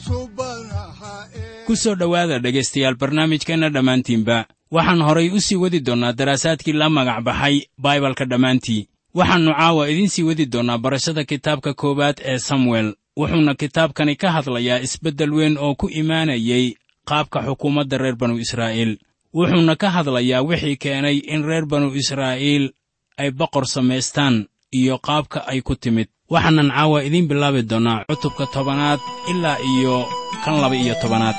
subanaha ku soo dhowaada dhegaystayaal barnaamijkeenna dhammaantiinba. Waxaan horay u sii wadi doonnaa daraasaadkii la magac baxay baibalka dhammaantii. Waxaannu caawa idiin sii wadi doonnaa barashada kitaabka koowaad ee samuel. Wuxuuna kitaabkani ka hadlayaa isbeddel weyn oo ku imaanayay qaabka xukuumadda reer banu israa'iil wuxuuna ka hadlayaa wixii keenay in reer banu israa'iil ay boqor samaystaan iyo qaabka ay ku timid. Waxaanan caawa idiin bilaabi doonnaa cutubka tobanaad ilaa iyo kan laba iyo tobanaad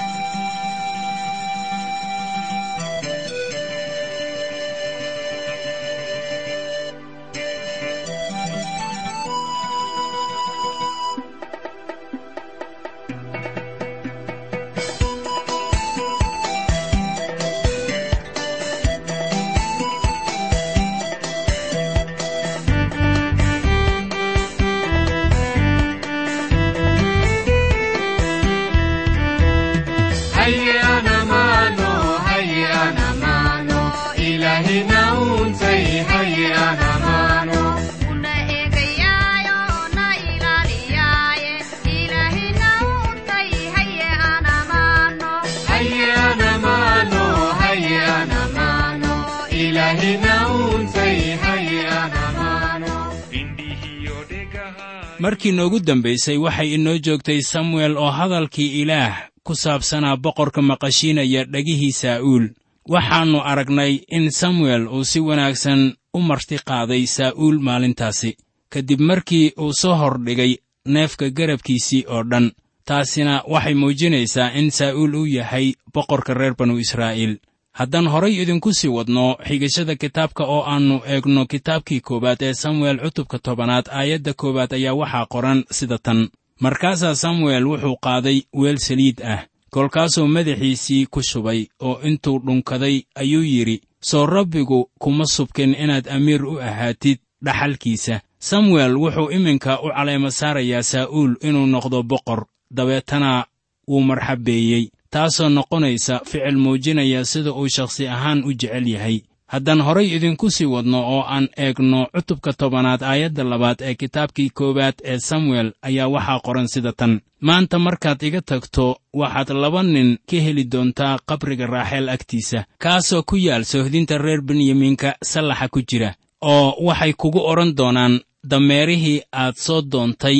markii noogu dambaysay waxay inoo joogtay samuel oo hadalkii ilaah ku saabsanaa boqorka maqashiinaya dhegihii saa'uul. Waxaannu aragnay in samuel uu si wanaagsan u marti qaaday saa'uul maalintaasi. Kadib markii uu soo hordhigay neefka garabkiisii oo dhan taasina waxay muujinaysaa in saa'uul uu yahay boqorka reer banu israa'iil haddaan horay idinku sii wadno xigashada kitaabka oo aannu eegno kitaabkii koowaad ee samuel cutubka tobanaad aayadda koowaad ayaa waxaa qoran sida tan. Markaasaa samuel wuxuu qaaday weel saliid ah kolkaasuu madaxiisii ku shubay oo intuu dhunkaday ayuu yidhi soo rabbigu kuma subkin inaad amiir u ahaatid dhaxalkiisa. Samuel wuxuu iminka u caleema saarayaa saa'uul inuu noqdo boqor dabeetana wuu marxabeeyey taasoo noqonaysa ficil muujinaya sida uu shakhsi ahaan u jecel yahay. Haddaan horay idinku sii wadno oo aan eegno cutubka tobanaad aayadda labaad ee kitaabkii koowaad ee samuel ayaa waxaa qoran sida tan. Maanta markaad iga tagto waxaad laba nin ka heli doontaa qabriga raaxeel agtiisa kaasoo ku yaal soohdinta reer benyamiinka sallaxa ku jira oo waxay kugu odhan doonaan dameerihii aad soo doontay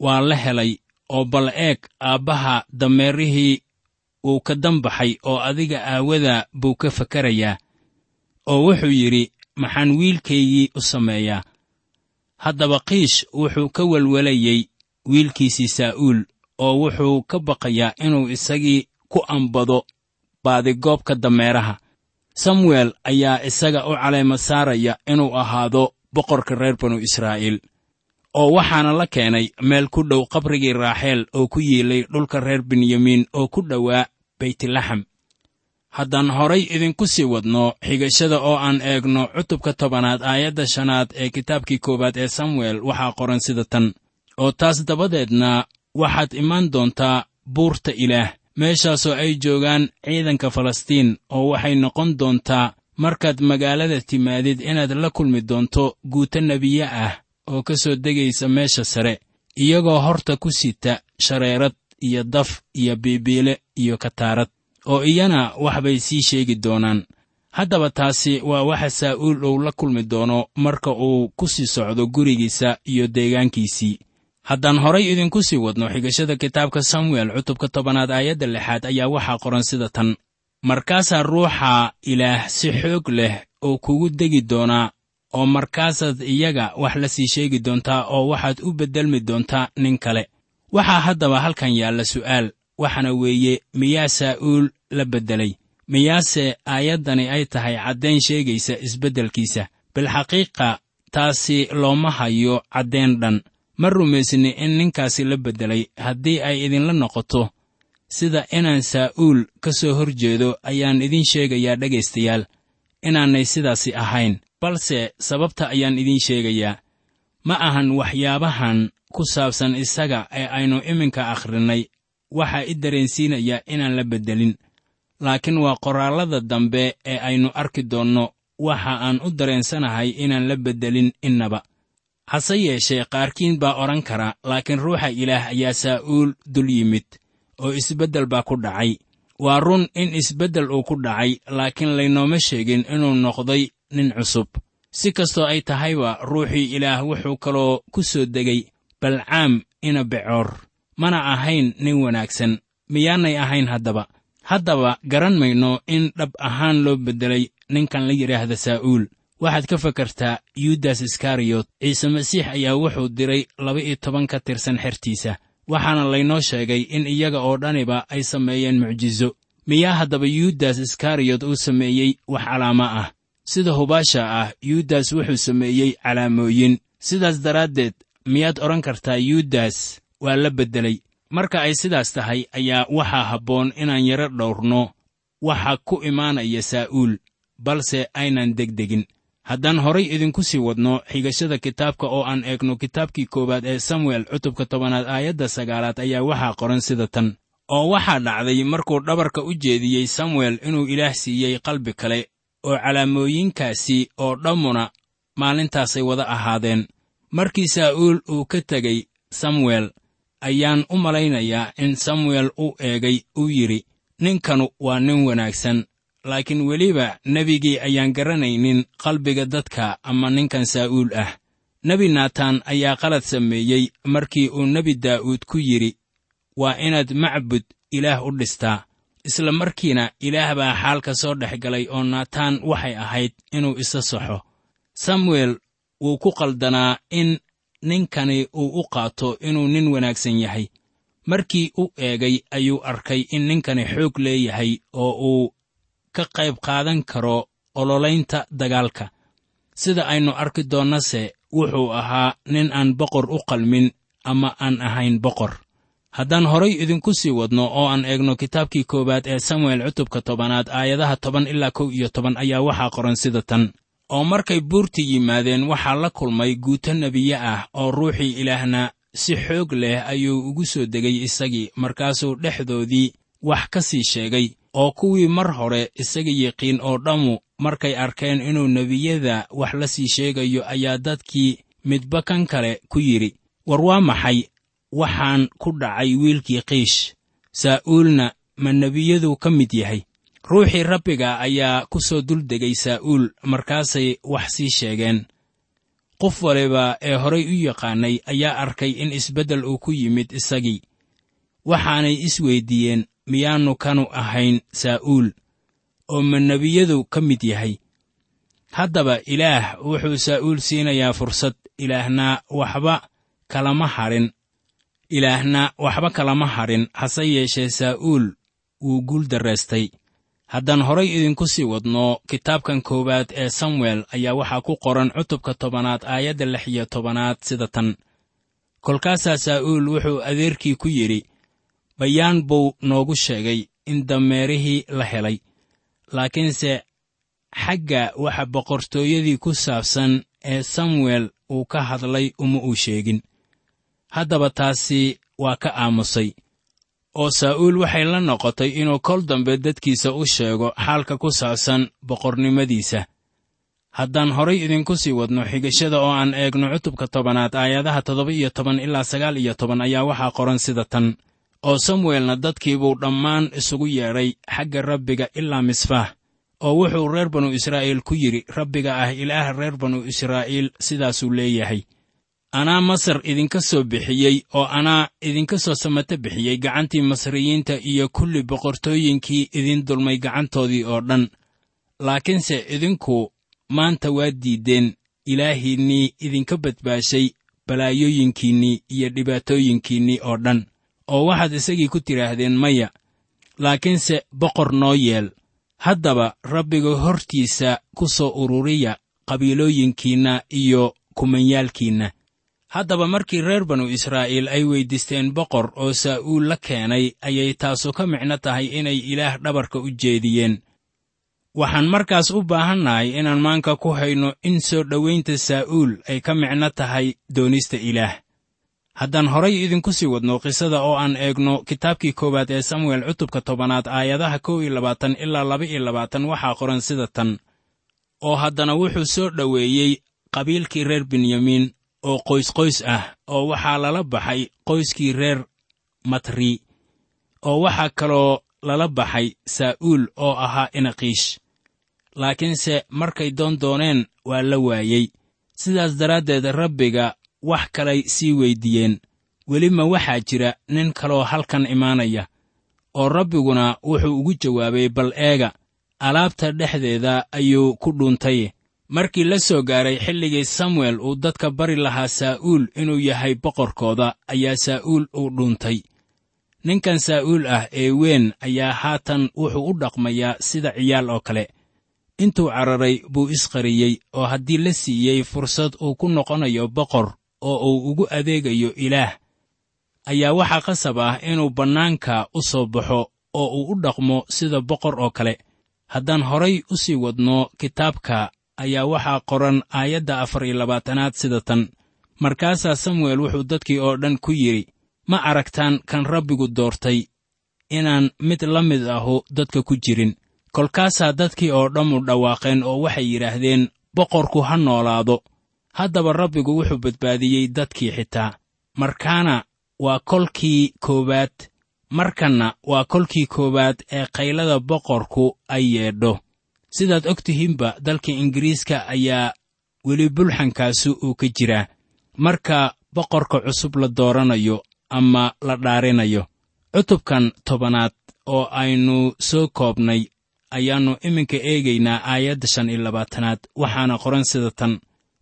waa la helay oo bal eeg aabbaha dameerihii wuu ka dambaxay oo adiga aawada buu ka fakarayaa oo wuxuu yidhi maxaan wiilkaygii u sameeyaa. Haddaba qiish wuxuu ka welwelayey wiilkiisii saa'uul oo wuxuu ka baqayaa inuu isagii ku ambado baadigoobka dameeraha. Samuel ayaa isaga u caleema saaraya inuu ahaado boqorka reer banu israa'iil oo waxaana la keenay meel ku dhow qabrigii raaxeel oo ku yiilay dhulka reer benyamiin oo ku dhowaa beytlaxam haddaan horay idinku sii wadno xigashada oo aan eegno cutubka tobanaad aayadda shanaad ee kitaabkii koowaad ee samuel waxaa qoran sida tan. Oo taas dabadeedna waxaad imaan doontaa buurta ilaah meeshaasoo ay joogaan ciidanka falastiin oo waxay noqon doontaa markaad magaalada timaadid inaad la kulmi doonto guuto nebiye ah oo ka soo degaysa meesha sare iyagoo horta ku sita shareerad iyo daf iyo biibiile iyo kataarad oo iyana wax bay sii sheegi doonaan. Haddaba taasi waa waxa saa'uul uu la kulmi doono marka uu ku sii socdo gurigiisa iyo deegaankiisii. Haddaan horay idinku sii wadno xigashada kitaabka samuel cutubka tobanaad aayadda lixaad ayaa waxaa qoran sida tan. Markaasaa ruuxa ilaah si xoog leh oo kugu degi doonaa oo markaasaad iyaga wax la sii sheegi doontaa oo waxaad u beddelmi doontaa nin kale. Waxaa haddaba halkan yaalla su'aal waxaana weeye miyaa saa'uul la beddelay. Miyaase aayaddani ay tahay caddayn sheegaysa isbeddelkiisa. Bilxaqiiqa taasi looma hayo caddayn dhan. Ma rumaysni in ninkaasi la beddelay haddii ay idinla noqoto. Sida inaan saa'uul ka soo hor jeedo ayaan idiin sheegayaa dhegaystayaal. Inaanay sidaasi ahayn balse sababta ayaan idiin sheegayaa. Ma ahan waxyaabahan ku saabsan isaga ee aynu iminka akhrinnay waxaa i dareensiinaya inaan la beddelin laakiin waa qoraallada dambe ee aynu arki doonno. Waxa aan u dareensanahay inaan la beddelin innaba. Hase yeeshee qaarkiin baa odhan kara laakiin ruuxa ilaah ayaa saa'uul dul yimid oo isbeddel baa ku dhacay. Waa run in isbeddel uu ku dhacay laakiin laynooma sheegin inuu noqday nin cusub. Si kastoo ay tahayba ruuxii ilaah wuxuu kaloo ku soo degay balcaam ina becoor. Mana ahayn nin wanaagsan. Miyaanay ahayn haddaba. Haddaba garan mayno in dhab ahaan loo beddelay ninkan la yidhaahda saa'uul. Waxaad ka fakartaa yudas iskariyot ciise masiix ayaa wuxuu diray laba-iyo toban ka tirsan xertiisa. Waxaana laynoo sheegay in iyaga oo dhaniba ay sameeyeen mucjiso miyaa haddaba yudas iskariyot uu sameeyey wax calaamo ah sida hubaasha ah yudas wuxuu sameeyey calaamooyin sidaas daraaddeed miyaad odhan kartaa yudas waa la beddelay. Marka ay sidaas tahay ayaa waxaa habboon inaan yaro dhowrno. Waxa ku imaanaya saa'uul balse aynan degdegin. Haddaan horay idinku sii wadno xigashada kitaabka oo aan eegno kitaabkii koowaad ee samuel cutubka tobanaad aayadda sagaalaad ayaa waxaa qoran sida tan. Oo waxaa dhacday markuu dhabarka u jeediyey samuel inuu ilaah siiyey qalbi kale oo calaamooyinkaasi oo dhammuna maalintaasay wada ahaadeen. Markii saa'uul uu ka tegey samuel ayaan u malaynayaa in samuel u eegay uu yidhi ninkanu waa nin wanaagsan laakiin weliba nebigii ayaan garanaynin qalbiga dadka ama ninkan saa'uul ah. Nebi naataan ayaa qalad sameeyey markii uu nebi daa'uud ku yidhi waa inaad macbud ilaah u dhistaa isla markiina ilaah baa xaalka soo dhex galay oo naataan waxay ahayd inuu isa saxo samuel wuu ku qaldanaa in ninkani uu u qaato inuu nin wanaagsan yahay. Markii u eegay ayuu arkay in ninkani xoog leeyahay oo uu ka qayb qaadan karo ololaynta dagaalka. Sida aynu arki doonnase wuxuu ahaa nin aan boqor u qalmin ama aan ahayn boqor haddaan horay idinku sii wadno oo aan eegno kitaabkii koowaad ee samuel cutubka tobanaad aayadaha toban ilaa kow iyo toban ayaa waxaa qoran sida tan. Oo markay buurtii yimaadeen waxaa la kulmay guuto nebiye ah oo ruuxii ilaahna si xoog leh ayuu ugu soo degay isagii markaasuu dhexdoodii wax ka sii sheegay. Oo kuwii mar hore isaga yiqiin oo dhammu markay arkeen inuu nebiyada wax la sii sheegayo ayaa dadkii midba kan kale ku yidhi war waa maxay waxaan ku dhacay wiilkii qiish. Saa'uulna ma nebiyadu ka mid yahay. Ruuxii rabbiga ayaa ku soo duldegay saa'uul markaasay wax sii sheegeen. Qof waliba ee horay u yaqaannay ayaa arkay in isbeddel uu ku yimid isagii. Waxaanay isweyddiiyeen miyaannu kanu ahayn saa'uul oo ma nebiyadu ka mid yahay. Haddaba ilaah wuxuu saa'uul siinayaa fursad ilaahna waxba kalama hadhin ilaahna waxba kalama hadhin hase yeeshee saa'uul wuu guul darraystay. Haddaan horay idinku sii wadno kitaabkan koowaad ee samuel ayaa waxaa ku qoran cutubka tobanaad aayadda lix iyo tobanaad sida tan. Kolkaasaa saa'uul wuxuu adeerkii ku yidhi bayaan buu noogu sheegay in dameerihii la helay. Laakiinse xagga waxa boqortooyadii ku saabsan ee samuel uu ka hadlay uma uu sheegin haddaba taasi waa ka aamusay. Oo saa'uul waxay la noqotay inuu kol dambe dadkiisa u sheego xaalka ku saabsan boqornimadiisa. Haddaan horay idinku sii wadno xigashada oo aan eegno cutubka tobanaad aayadaha toddoba iyo toban ilaa sagaal iyo toban ayaa waxaa qoran sida tan. Oo samuelna dadkiibuu dhammaan isugu yeedhay xagga rabbiga ilaa misfaah oo wuxuu reer banu israa'iil ku yidhi rabbiga ah ilaah reer banu israa'iil sidaasuu leeyahay anaa masar idinka soo bixiyey oo anaa idinka soo samato bixiyey gacantii masriyiinta iyo kulli boqortooyinkii idin dulmay gacantoodii oo dhan. Laakiinse idinku maanta waa diiddeen ilaahiinnii idinka badbaashay balaayooyinkiinnii iyo dhibaatooyinkiinnii oo dhan. Oo waxaad isagii ku tidhaahdeen maya laakiinse boqor noo yeel. Haddaba rabbiga hortiisa ku soo ururiya qabiilooyinkiinna iyo kumanyaalkiinna haddaba markii reer banu israa'iil ay weyddiisteen boqor oo saa'uul la keenay ayay taasu ka micno tahay inay ilaah dhabarka u jeediyeen. Waxaan markaas u baahannahay inaan maanka ku hayno in soo dhowaynta saa'uul ay ka micno tahay doonista ilaah. Haddaan horay idinku sii wadno qisada oo aan eegno kitaabkii koowaad ee samuel cutubka tobanaad aayadaha kow iyo labaatan ilaa laba iyo labaatan waxaa qoran sida tan. Oo haddana wuxuu soo dhoweeyey qabiilkii reer benyamiin oo qoysqoys ah oo waxaa lala baxay qoyskii reer matri oo waxaa kaloo lala baxay saa'uul oo ahaa inaqiish. Laakiinse markay doon dooneen waa la waayey sidaas daraaddeed rabbiga wax kalay sii weyddiiyeen welima waxaa jira nin kaloo halkan imaanaya oo rabbiguna wuxuu ugu jawaabay bal eega alaabta dhexdeeda ayuu ku dhuuntay markii la soo gaaray xilligii samuel uu dadka bari lahaa saa'uul inuu yahay boqorkooda ayaa saa'uul uu dhuuntay ninkan saa'uul ah ee weyn ayaa haatan wuxuu u dhaqmayaa sida ciyaal oo kale. Intuu cararay buu isqariyey oo haddii la siiyey fursad uu ku noqonayo boqor oo uu ugu adeegayo ilaah ayaa waxaa qasab ah inuu bannaanka u soo baxo oo uu u dhaqmo sida boqor oo kale. Haddaan horay u sii wadno kitaabka ayaa waxaa qoran aayadda afar iyo labaatanaad sida tan. Markaasaa samuel wuxuu dadkii oo dhan ku yidhi ma aragtaan kan rabbigu doortay inaan mid la mid ahu dadka ku jirin. Kolkaasaa dadkii oo dhammu dhawaaqeen oo waxay yidhaahdeen boqorku ha noolaado haddaba rabbigu wuxuu badbaadiyey dadkii xitaa. Markaana waa kolkii koowaad markanna waa kolkii koowaad ee qaylada boqorku ay yeedho sidaad og tihiinba dalka ingiriiska ayaa weli bulxankaasu uu ka jiraa marka boqorka cusub la dooranayo ama la dhaarinayo cutubkan tobanaad oo aynu soo koobnay ayaannu iminka eegaynaa aayadda shan iyo labaatanaad waxaana qoran sida tan.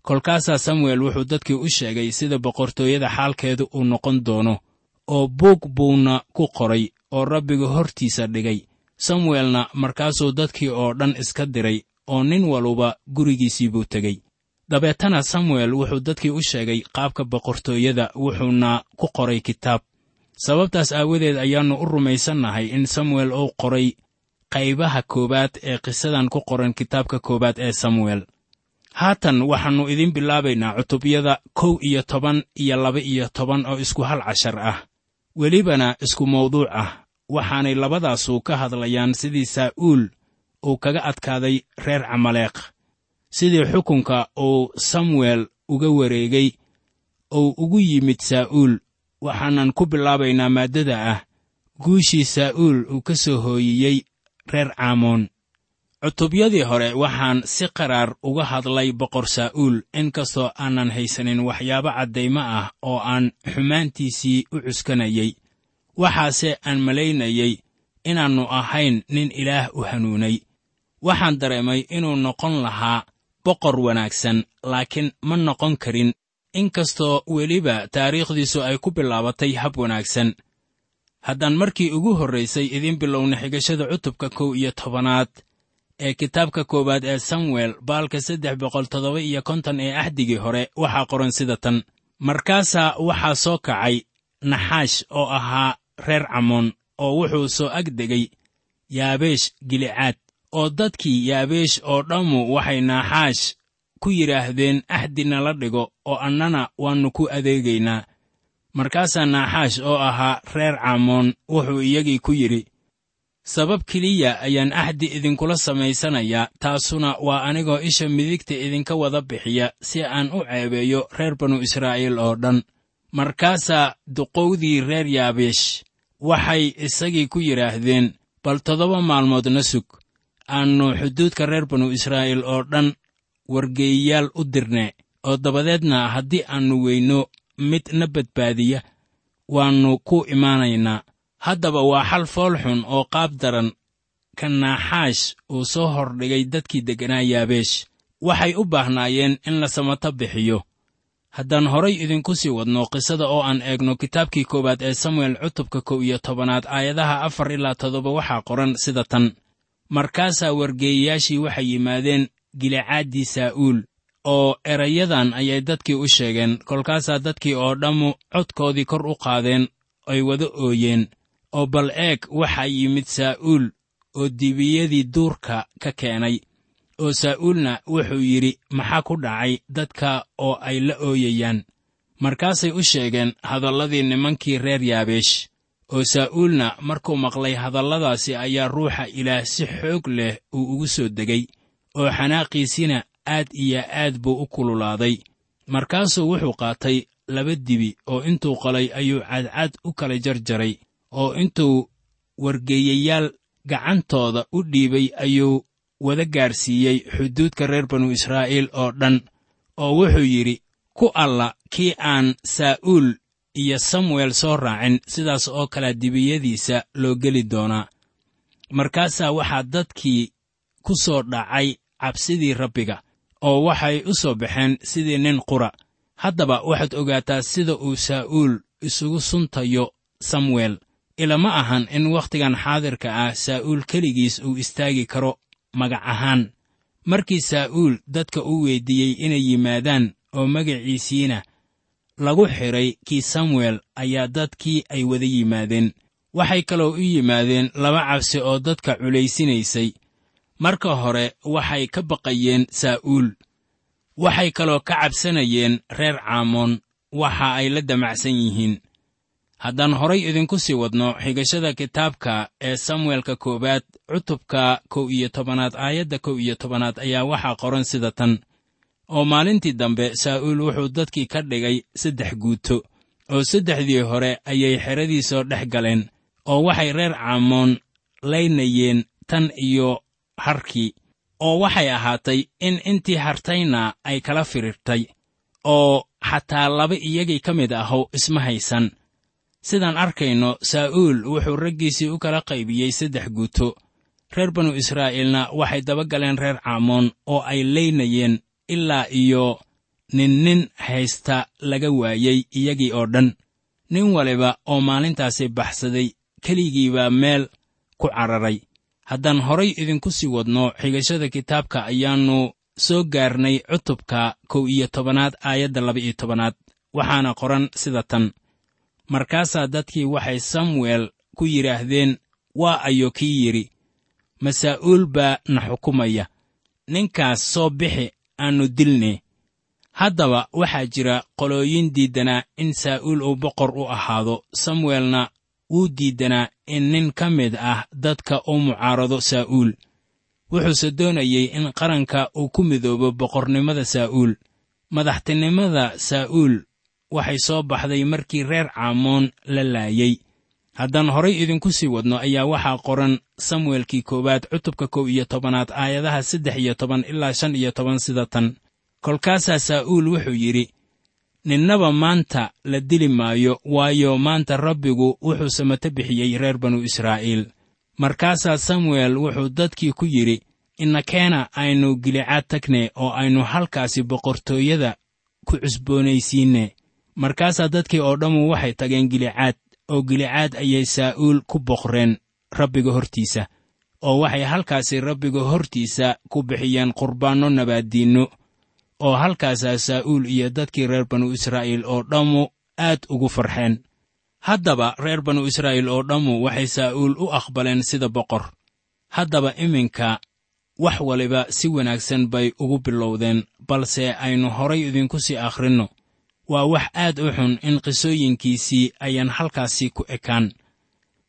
Kolkaasaa samuel wuxuu dadkii u sheegay sida boqortooyada xaalkeedu uu noqon doono oo buug buuna ku qoray oo rabbiga hortiisa dhigay samuelna markaasuu dadkii oo dhan iska diray oo nin waluba gurigiisii buu tegey. Dabeetana samuel wuxuu dadkii u sheegay qaabka boqortooyada wuxuuna ku qoray kitaab. Sababtaas aawadeed ayaannu u rumaysannahay in samuel uu qoray qaybaha koowaad ee qisadan ku qoran kitaabka koowaad ee samuel. Haatan waxaannu idiin bilaabaynaa cutubyada kow iyo toban iyo laba iyo toban oo isku hal cashar ah. Welibana isku mawduuc ah waxaanay labadaasu ka hadlayaan sidii saa'uul uu kaga adkaaday reer camaleeq sidii xukunka uu samuel uga wareegay uu ugu yimid saa'uul waxaanan ku bilaabaynaa maaddada ah guushii saa'uul uu ka soo hooyiyey reer caamoon cutubyadii hore waxaan si qaraar uga hadlay boqor saa'uul inkastoo aanan haysanin waxyaabo caddaymo ah oo aan xumaantiisii u cuskanayay waxaase aan malaynayay inaannu ahayn nin ilaah u hanuunay. Waxaan dareemay inuu noqon lahaa boqor wanaagsan laakiin ma noqon karin. Inkastoo weliba taariikhdiisu ay ku bilaabatay hab wanaagsan. Haddaan markii ugu horraysay idiin bilowna xigashada cutubka kow iyo tobanaad ee kitaabka koowaad ee samuel baalka saddex boqol toddoba iyo konton ee axdigii hore waxaa qoran sida tan. Markaasaa waxaa soo kacay naxaash oo ahaa reer camoon oo wuxuu soo ag degay yaabeesh gilicaad oo dadkii yaabeesh oo dhammu waxay naaxaash ku yidhaahdeen axdi nala dhigo oo annana waannu ku adeegaynaa. Markaasaa naaxaash oo ahaa reer camoon wuxuu iyagii ku yidhi sabab keliya ayaan axdi idinkula samaysanayaa taasuna waa anigoo isha midigta idinka wada bixiya si aan u ceebeeyo reer banu israa'iil oo dhan markaasaa duqowdii reer yaabeesh waxay isagii ku yidhaahdeen bal toddoba maalmoodna sug. Aannu xuduudka reer banu israa'iil oo dhan wargeeyayaal u dirne oo dabadeedna haddii aannu weyno mid na badbaadiya waannu ku imaanaynaa. Haddaba waa xal fool xun oo qaab daran ka naaxaash uu soo hordhigay dadkii degganaa yaabeesh. Waxay u baahnaayeen in la samato bixiyo haddaan horay idinku sii wadno qisada oo aan eegno kitaabkii koowaad ee samuel cutubka kow iyo tobanaad aayadaha afar ilaa toddoba waxaa qoran sida tan. Markaasaa wargeeyayaashii waxay yimaadeen gilicaadii saa'uul oo erayadan ayay dadkii u sheegeen kolkaasaa dadkii oo dhammu codkoodii kor u qaadeen ay wada ooyeen oo bal eeg waxaa yimid saa'uul oo dibiyadii duurka ka keenay oo saa'uulna wuxuu yidhi maxaa ku dhacay dadka oo ay la ooyayaan? Markaasay u sheegeen hadalladii nimankii reer yaabeesh. Oo saa'uulna markuu maqlay hadalladaasi ayaa ruuxa ilaah si xoog leh uu ugu soo degay oo xanaaqiisina aad iyo aad buu u kululaaday. Markaasuu wuxuu qaatay laba dibi oo intuu qalay ayuu cadcad u kala jarjaray oo intuu wargeeyayaal gacantooda u dhiibay ayuu wada gaadhsiiyey xuduudka reer banu israa'iil oo dhan oo wuxuu yidhi ku alla kii aan saa'uul iyo samuel soo raacin sidaas oo kale dibiyadiisa loo geli doonaa. Markaasaa waxaa dadkii ku soo dhacay cabsidii rabbiga oo waxay u soo baxeen sidii nin qura. Haddaba waxaad ogaataa sida uu saa'uul isugu suntayo samuel ilama ahan in wakhtigan xaadirka ah saa'uul keligiis uu istaagi karo magac ahaan. Markii saa'uul dadka u weyddiiyey inay yimaadaan oo magaciisiina lagu xidhay kii samuel ayaa dadkii ay wada yimaadeen. Waxay kaloo u yimaadeen laba cabsi oo dadka culaysinaysay marka hore waxay ka baqayeen saa'uul. Waxay kaloo ka cabsanayeen reer caamoon waxa ay la damacsan yihiin haddaan horay idinku sii wadno xigashada kitaabka ee samuelka koowaad cutubka kow iyo tobanaad aayadda kow iyo tobanaad ayaa waxaa qoran sida tan. Oo maalintii dambe saa'uul wuxuu dadkii ka dhigay saddex guuto oo saddexdii hore ayay xeradiisoo dhex galeen oo waxay reer caamoon laynayeen tan iyo harkii oo waxay ahaatay in intii hartayna ay kala firirtay oo xataa laba iyagii ka mid ahu isma haysan sidaan arkayno saa'uul wuxuu raggiisii u kala qaybiyey saddex guuto. Reer banu israa'iilna waxay daba galeen reer caamoon oo ay laynayeen ilaa iyo nin nin haysta laga waayey iyagii oo dhan. Nin waliba oo maalintaasi baxsaday keligiibaa meel ku cararay. Haddaan horay idinku sii wadno xigashada kitaabka ayaannu soo gaarnay cutubka kow iyo tobanaad aayadda laba-iyo tobanaad. Waxaana qoran sida tan markaasaa dadkii waxay samuel ku yidhaahdeen waa ayo kii yidhi masaa'uul baa na xukumaya ninkaas soo bixi aannu dilne haddaba waxaa jira qolooyin diiddanaa in saa'uul uu boqor u ahaado. Samuelna wuu diiddanaa in nin ka mid ah dadka u mucaarado saa'uul wuxuuse doonayey in qaranka uu ku midoobo boqornimada saa'uul madaxtinimada saa'uul waxay soo baxday markii reer caamoon la laayey haddaan horay idinku sii wadno ayaa waxaa qoran samuelkii koowaad cutubka kow iyo tobanaad aayadaha saddex iyo toban ilaa shan iyo toban sida tan. Kolkaasaa saa'uul wuxuu yidhi ninnaba maanta la dili maayo waayo maanta rabbigu wuxuu samato bixiyey reer banu israa'iil. Markaasaa samuel wuxuu dadkii ku yidhi innakeena aynu gilicaad tagne oo aynu halkaasi boqortooyada ku cusboonaysiinne markaasaa dadkii oo dhammu waxay tageen gilicaad oo gilicaad ayay saa'uul ku boqreen rabbiga hortiisa oo waxay halkaasi rabbiga hortiisa ku bixiyeen qurbaanno nabaaddiinno oo halkaasaa saa'uul iyo dadkii reer banu israa'iil oo dhammu aad ugu farxeen. Haddaba reer banu israa'iil oo dhammu waxay saa'uul u aqbaleen sida boqor. Haddaba iminka wax waliba si wanaagsan bay ugu bilowdeen balse aynu horay idinku sii akhrinno waa wax aad u xun in qisooyinkiisii ayaan halkaasi ku ekaan.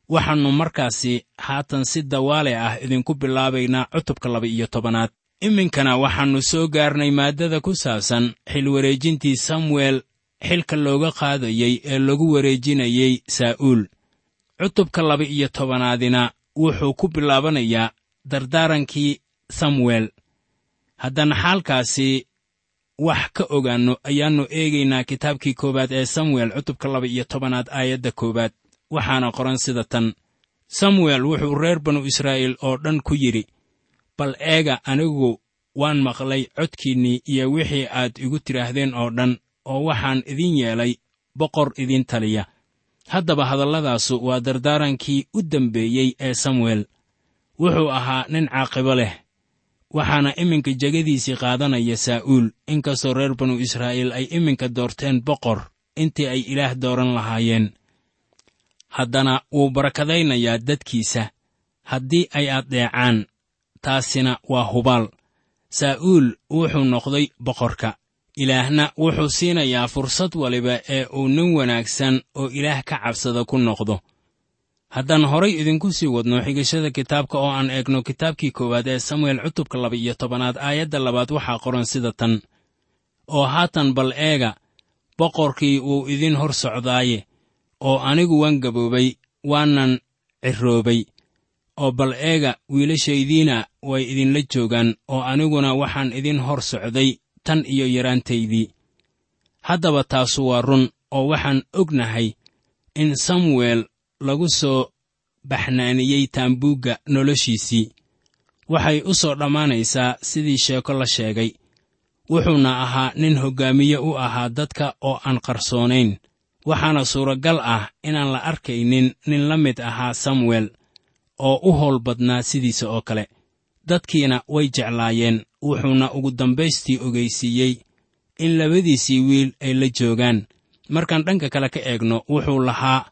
Waxaannu markaasi haatan si dawaale ah idinku bilaabaynaa cutubka laba iyo tobanaad. Iminkana waxaannu soo gaarnay maaddada ku saabsan xilwareejintii samuel xilka looga qaadayey ee lagu wareejinayey saa'uul. Cutubka laba iyo tobanaadina wuxuu ku bilaabanayaa dardaarankii samuel. Haddaan xaalkaasi wax ka ogaanno ayaannu eegaynaa kitaabkii koowaad ee samuel cutubka laba iyo tobanaad aayadda koowaad. Waxaana qoran sida tan samuel wuxuu reer banu israa'iil oo dhan ku yidhi bal eega anigu waan maqlay codkiinnii iyo wixii aad igu tidhaahdeen oo dhan oo waxaan idin yeelay boqor idin taliya haddaba hadalladaasu waa dardaarankii u dembeeyey ee samuel. Wuxuu ahaa nin caaqibo leh waxaana iminka jegadiisii qaadanaya saa'uul inkastoo reer banu israa'iil ay iminka doorteen boqor intii ay ilaah dooran lahaayeen. Haddana wuu barakadaynayaa dadkiisa. Haddii ay addeecaan taasina waa hubaal. Saa'uul wuxuu noqday boqorka. Ilaahna wuxuu siinayaa fursad waliba ee uu nin wanaagsan oo ilaah ka cabsada ku noqdo haddaan horay idinku sii wadno xigashada kitaabka oo aan eegno kitaabkii koowaad ee samuel cutubka laba iyo tobanaad aayadda labaad waxaa qoran sida tan. Oo haatan bal eega boqorkii wuu idin hor socdaaye oo anigu waan gaboobay waanan cirroobay oo bal eega wiilashaydiina way idinla joogaan oo aniguna waxaan idin hor socday tan iyo yaraantaydii haddaba taasu waa run oo waxaan ognahay in samuel lagu soo baxnaaniyey taambuugga noloshiisii. Waxay u soo dhammaanaysaa sidii sheeko la sheegay. Wuxuuna ahaa nin hoggaamiye u ahaa dadka oo aan qarsoonayn. Waxaana suuragal ah inaan la arkaynin nin la mid ahaa samuel oo u howl badnaa sidiisa oo kale. Dadkiina way jeclaayeen wuxuuna ugu dambaystii ogaysiiyey in labadiisii wiil ay la joogaan. Markaan dhanka kale ka eegno wuxuu lahaa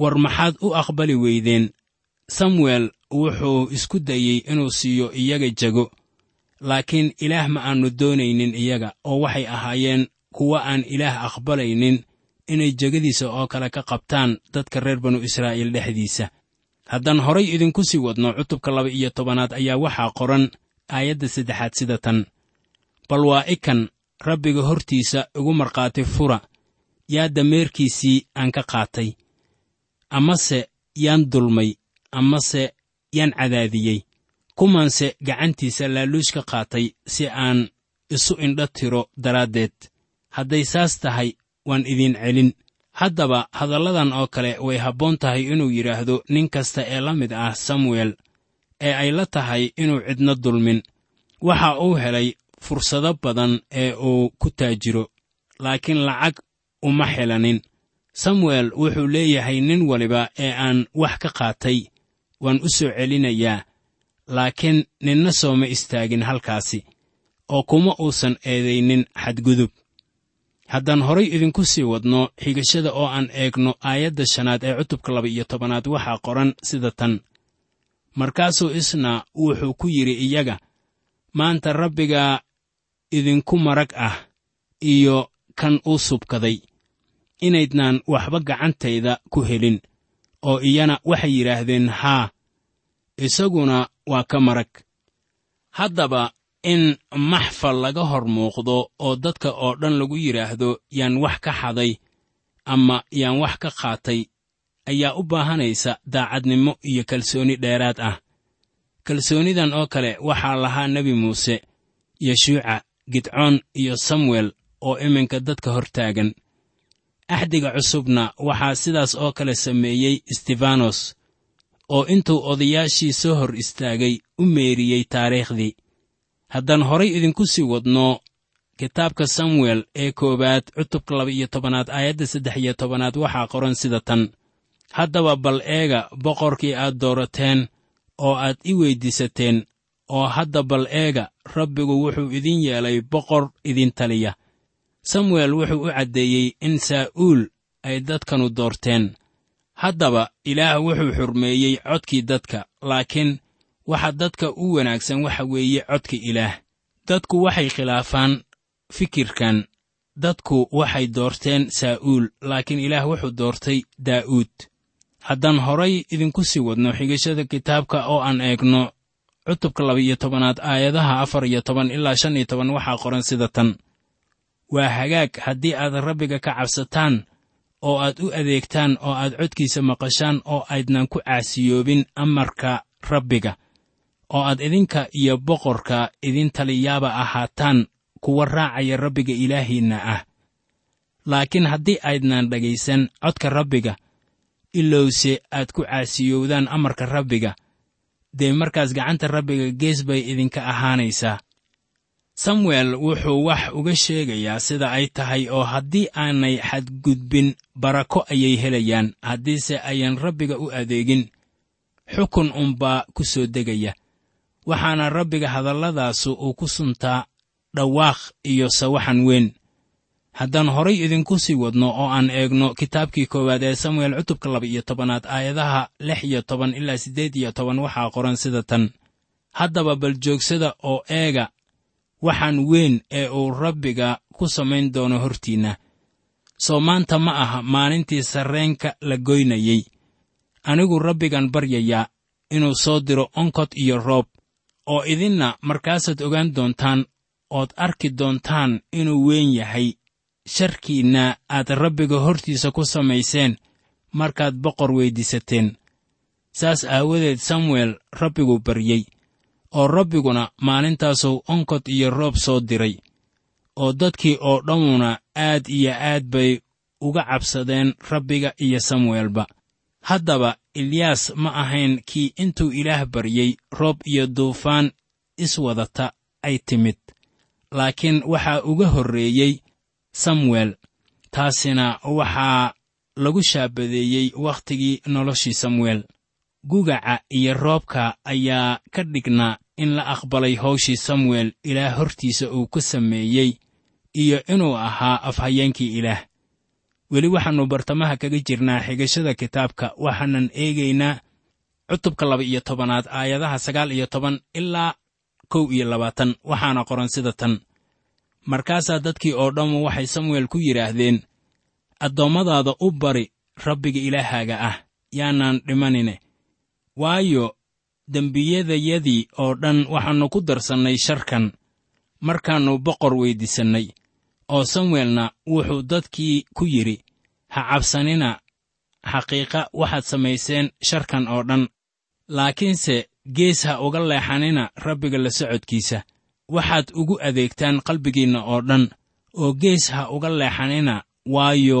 war maxaad u aqbali weydeen? Samuel wuxuu isku dayey inuu siiyo iyaga jego laakiin ilaah ma aannu doonaynin iyaga oo waxay ahaayeen kuwa aan ilaah aqbalaynin inay jegadiisa oo kale ka qabtaan dadka reer banu israa'iil dhexdiisa. Haddaan horay idinku sii wadno cutubka laba iyo tobanaad ayaa waxaa qoran aayadda saddexaad sida tan. Bal waa ikan rabbiga hortiisa igu markhaati fura. Yaa dameerkiisii aan ka qaatay amase yaan dulmay amase yaan cadaadiyey. Kumanse gacantiisa laaluush ka qaatay si aan isu indho tiro daraaddeed. Hadday saas tahay waan idiin celin. Haddaba hadalladan oo kale way habboon tahay inuu yidhaahdo nin kasta ee la mid ah samuel ee ay la tahay inuu cidno dulmin. Waxa uu helay fursado badan ee uu ku taajiro laakiin lacag uma xelanin samuel wuxuu leeyahay nin waliba ee aan wax ka qaatay. Waan u soo celinayaa laakiin ninna sooma istaagin halkaasi oo kuma uusan eedaynin xadgudub. Haddaan horay idinku sii wadno xigashada oo aan eegno aayadda shanaad ee cutubka laba iyo tobanaad waxaa qoran sida tan. Markaasuu isna wuxuu ku yidhi iyaga maanta rabbigaa idinku marag ah iyo kan uu subkaday inaydnaan waxba gacantayda ku helin oo iyana waxay yidhaahdeen haa isaguna waa ka marag. Haddaba in maxfal laga hor muuqdo oo dadka oo dhan lagu yidhaahdo yaan wax ka xaday ama yaan wax ka qaatay ayaa u baahanaysa daacadnimo iyo kalsooni dheeraad ah. Kalsoonidan oo kale waxaa lahaa nebi muuse yeshuuca gidcoon iyo samuel oo iminka dadka hor taagan axdiga cusubna waxaa sidaas oo kale sameeyey stefanos oo intuu odayaashii soo hor istaagay u meeriyey taariikhdii. Haddaan horay idinku sii wadno kitaabka samuel ee koowaad cutubka laba iyo tobanaad aayadda saddex iyo tobanaad waxaa qoran sida tan. Haddaba bal eega boqorkii aad doorateen oo aad i weyddiisateen oo hadda bal eega rabbigu wuxuu idin yeelay boqor idin taliya samuel wuxuu u caddeeyey in saa'uul ay dadkanu doorteen. Haddaba ilaah wuxuu xurmeeyey codkii dadka laakiin waxa dadka u wanaagsan waxa weeye codka ilaah. Dadku waxay khilaafaan fikirkan. Dadku waxay doorteen saa'uul laakiin ilaah wuxuu doortay daa'uud. Haddaan horay idinku sii wadno xigashada kitaabka oo aan eegno cutubka laba iyo tobanaad aayadaha afar iyo toban ilaa shan iyo toban waxaa qoran sida tan waa hagaag. Haddii aad rabbiga ka cabsataan oo aad u adeegtaan oo aad codkiisa maqashaan oo aydnan ku caasiyoobin amarka rabbiga oo aad idinka iyo boqorka idin taliyaaba ahaataan kuwa raacaya rabbiga ilaahiinna ah. Laakiin haddii aydnan dhegaysan codka rabbiga ilowse aad ku caasiyowdaan amarka rabbiga dee markaas gacanta rabbiga gees bay idinka ahaanaysaa samuel wuxuu wax uga sheegayaa sida ay tahay oo haddii aanay xadgudbin barako ayay helayaan. Haddiise ayan rabbiga u adeegin. Xukun unbaa ku soo degaya. Waxaana rabbiga hadalladaasu uu ku suntaa dhawaaq iyo sawaxan weyn. Haddaan horay idinku sii wadno oo aan eegno kitaabkii koowaad ee samuel cutubka laba iyo tobanaad aayadaha lix iyo toban ilaa siddeed iyo toban waxaa qoran sida tan. Haddaba bal joogsada oo eega waxaan weyn ee uu rabbiga ku samayn doono hortiinna soo maanta ma aha maalintii sarreenka la goynayey. Anigu rabbigan baryayaa inuu soo diro onkod iyo roob oo idinna markaasaad ogaan doontaan ood arki doontaan inuu weyn yahay. Sharkiinna aad rabbiga hortiisa ku samayseen markaad boqor weyddiisateen saas aawadeed samuel rabbigu baryey oo rabbiguna maalintaasuu onkod iyo roob soo diray oo dadkii oo dhammuna aad iyo aad bay uga cabsadeen rabbiga iyo samuelba. Haddaba eliyaas ma ahayn kii intuu ilaah baryey roob iyo duufaan iswadata ay timid. Laakiin waxaa uga horreeyey samuel taasina waxaa lagu shaabadeeyey wakhtigii noloshii samuel gugaca iyo roobka ayaa ka dhignaa in la aqbalay hawshii samuel ilaah hortiisa uu ku sameeyey iyo inuu ahaa afhayeenkii ilaah. Weli waxaannu bartamaha kaga jirnaa xigashada kitaabka waxaanan eegaynaa cutubka laba iyo tobanaad aayadaha sagaal iyo toban ilaa kow iyo labaatan waxaana qoran sida tan. Markaasaa dadkii oo dhammu waxay samuel ku yidhaahdeen addoommadaada u bari rabbiga ilaahaaga ah yaanaan dhimanine waayo dembiyadayadii oo dhan waxaannu ku darsannay sharkan markaannu boqor weyddiisannay oo samuelna wuxuu dadkii ku yidhi ha cabsanina xaqiiqa waxaad samayseen sharkan oo dhan laakiinse gees ha uga leexanina rabbiga la socodkiisa. Waxaad ugu adeegtaan qalbigiinna oo dhan oo gees ha uga leexanina waayo